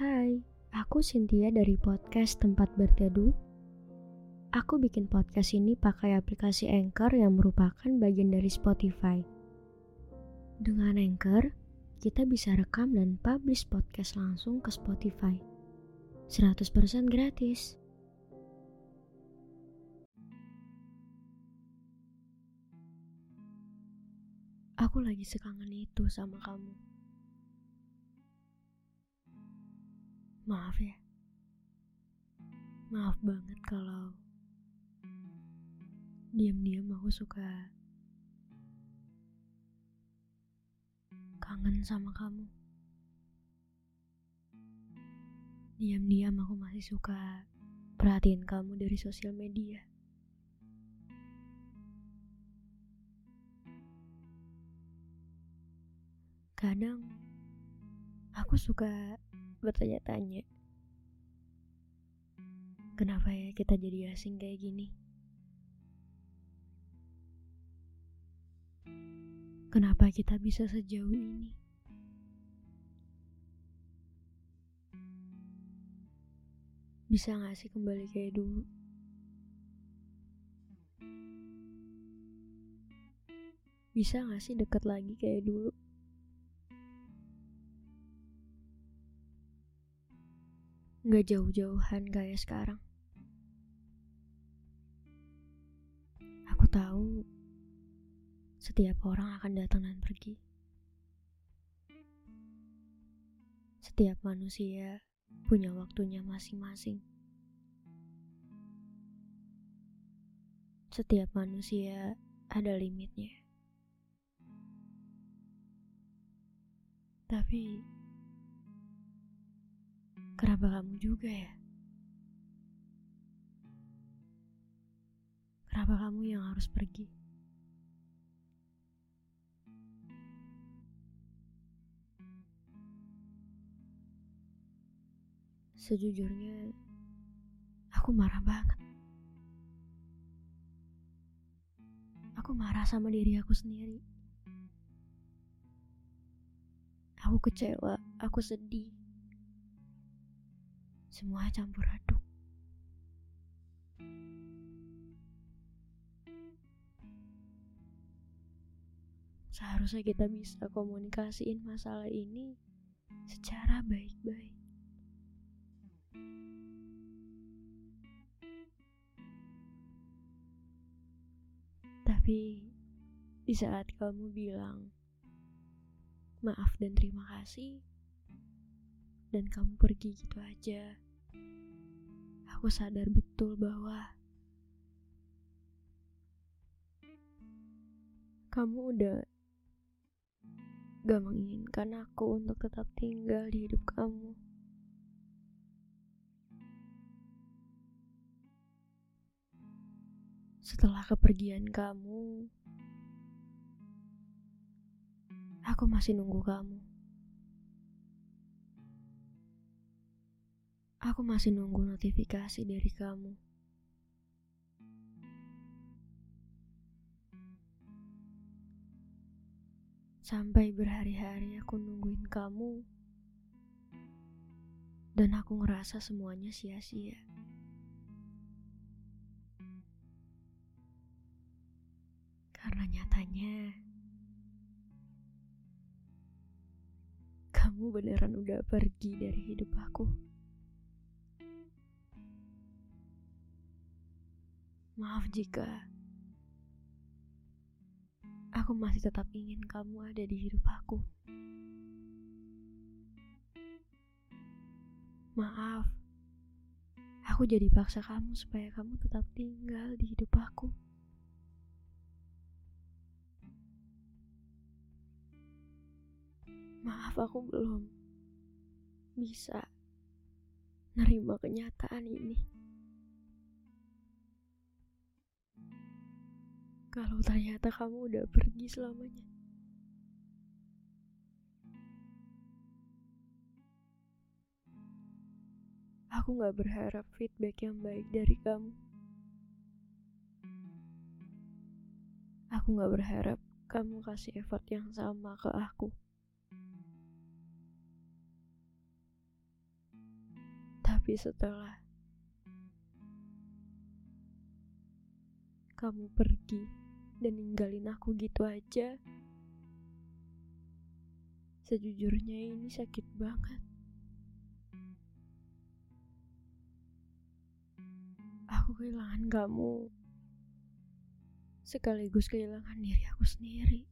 Hai, aku Cynthia dari podcast Tempat Berteduh. Aku bikin podcast ini pakai aplikasi Anchor yang merupakan bagian dari Spotify. Dengan Anchor, kita bisa rekam dan publish podcast langsung ke Spotify. 100% gratis. Aku lagi sekangen itu sama kamu. Maaf ya. Maaf banget kalau diam-diam aku suka kangen sama kamu. Diam-diam aku masih suka perhatiin kamu dari sosial media. Kadang aku suka bertanya-tanya, kenapa ya kita jadi asing kayak gini? Kenapa kita bisa sejauh ini? Bisa gak sih kembali kayak dulu? Bisa gak sih deket lagi kayak dulu? Gak jauh-jauhan kayak sekarang. Aku tahu setiap orang akan datang dan pergi. Setiap manusia punya waktunya masing-masing. Setiap manusia ada limitnya. Tapi kenapa kamu juga ya? Kenapa kamu yang harus pergi? Sejujurnya, aku marah banget. Aku marah sama diri aku sendiri. Aku kecewa, aku sedih. Semua campur aduk. Seharusnya kita bisa komunikasiin masalah ini secara baik-baik. Tapi di saat kamu bilang maaf dan terima kasih, dan kamu pergi gitu aja, aku sadar betul bahwa kamu udah gak menginginkan aku untuk tetap tinggal di hidup kamu. Setelah kepergian kamu, aku masih nunggu kamu. Aku masih nunggu notifikasi dari kamu. Sampai berhari-hari aku nungguin kamu, dan aku ngerasa semuanya sia-sia. Karena nyatanya kamu beneran udah pergi dari hidup aku. Maaf jika aku masih tetap ingin kamu ada di hidup aku. Maaf, aku jadi paksa kamu supaya kamu tetap tinggal di hidup aku. Maaf aku belum bisa nerima kenyataan ini. Kalau ternyata kamu udah pergi selamanya. Aku gak berharap feedback yang baik dari kamu. Aku gak berharap kamu kasih effort yang sama ke aku. hadapi setelah kamu pergi dan ninggalin aku gitu aja. Sejujurnya ini sakit banget. Aku kehilangan kamu sekaligus kehilangan diri aku sendiri.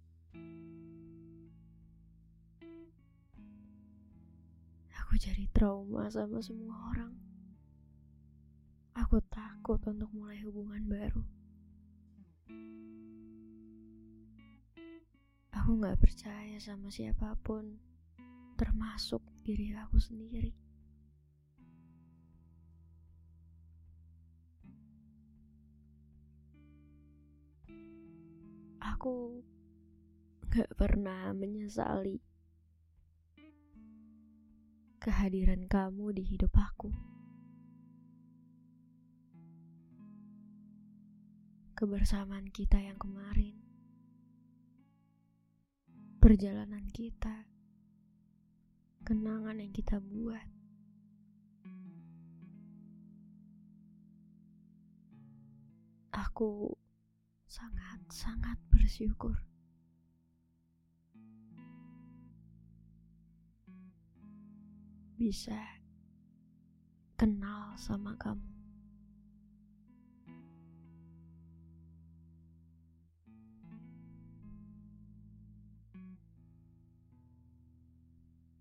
Aku jadi trauma sama semua orang. Aku takut untuk mulai hubungan baru. Aku gak percaya sama siapa pun, termasuk diri aku sendiri. Aku gak pernah menyesali kehadiran kamu di hidup aku. Kebersamaan kita yang kemarin, perjalanan kita, kenangan yang kita buat. Aku sangat-sangat bersyukur. Bisa kenal sama kamu.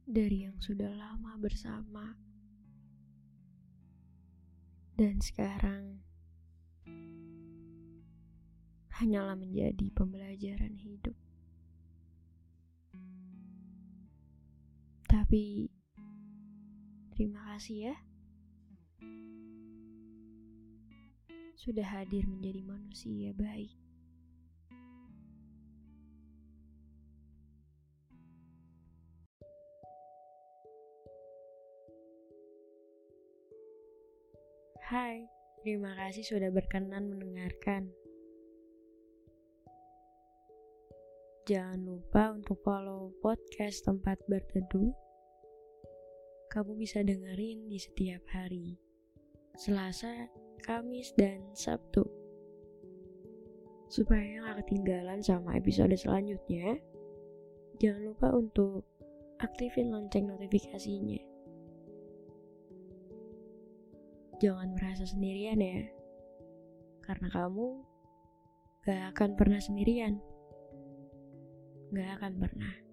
Dari yang sudah lama bersama, dan sekarang hanyalah menjadi pembelajaran hidup. Tapi terima kasih ya sudah hadir menjadi manusia baik. Hai, terima kasih sudah berkenan mendengarkan. Jangan lupa untuk follow podcast tempat berteduh. Kamu bisa dengerin di setiap hari. Selasa, Kamis, dan Sabtu. Supaya nggak ketinggalan sama episode selanjutnya, jangan lupa untuk aktifin lonceng notifikasinya. Jangan merasa sendirian ya, karena kamu gak akan pernah sendirian gak akan pernah.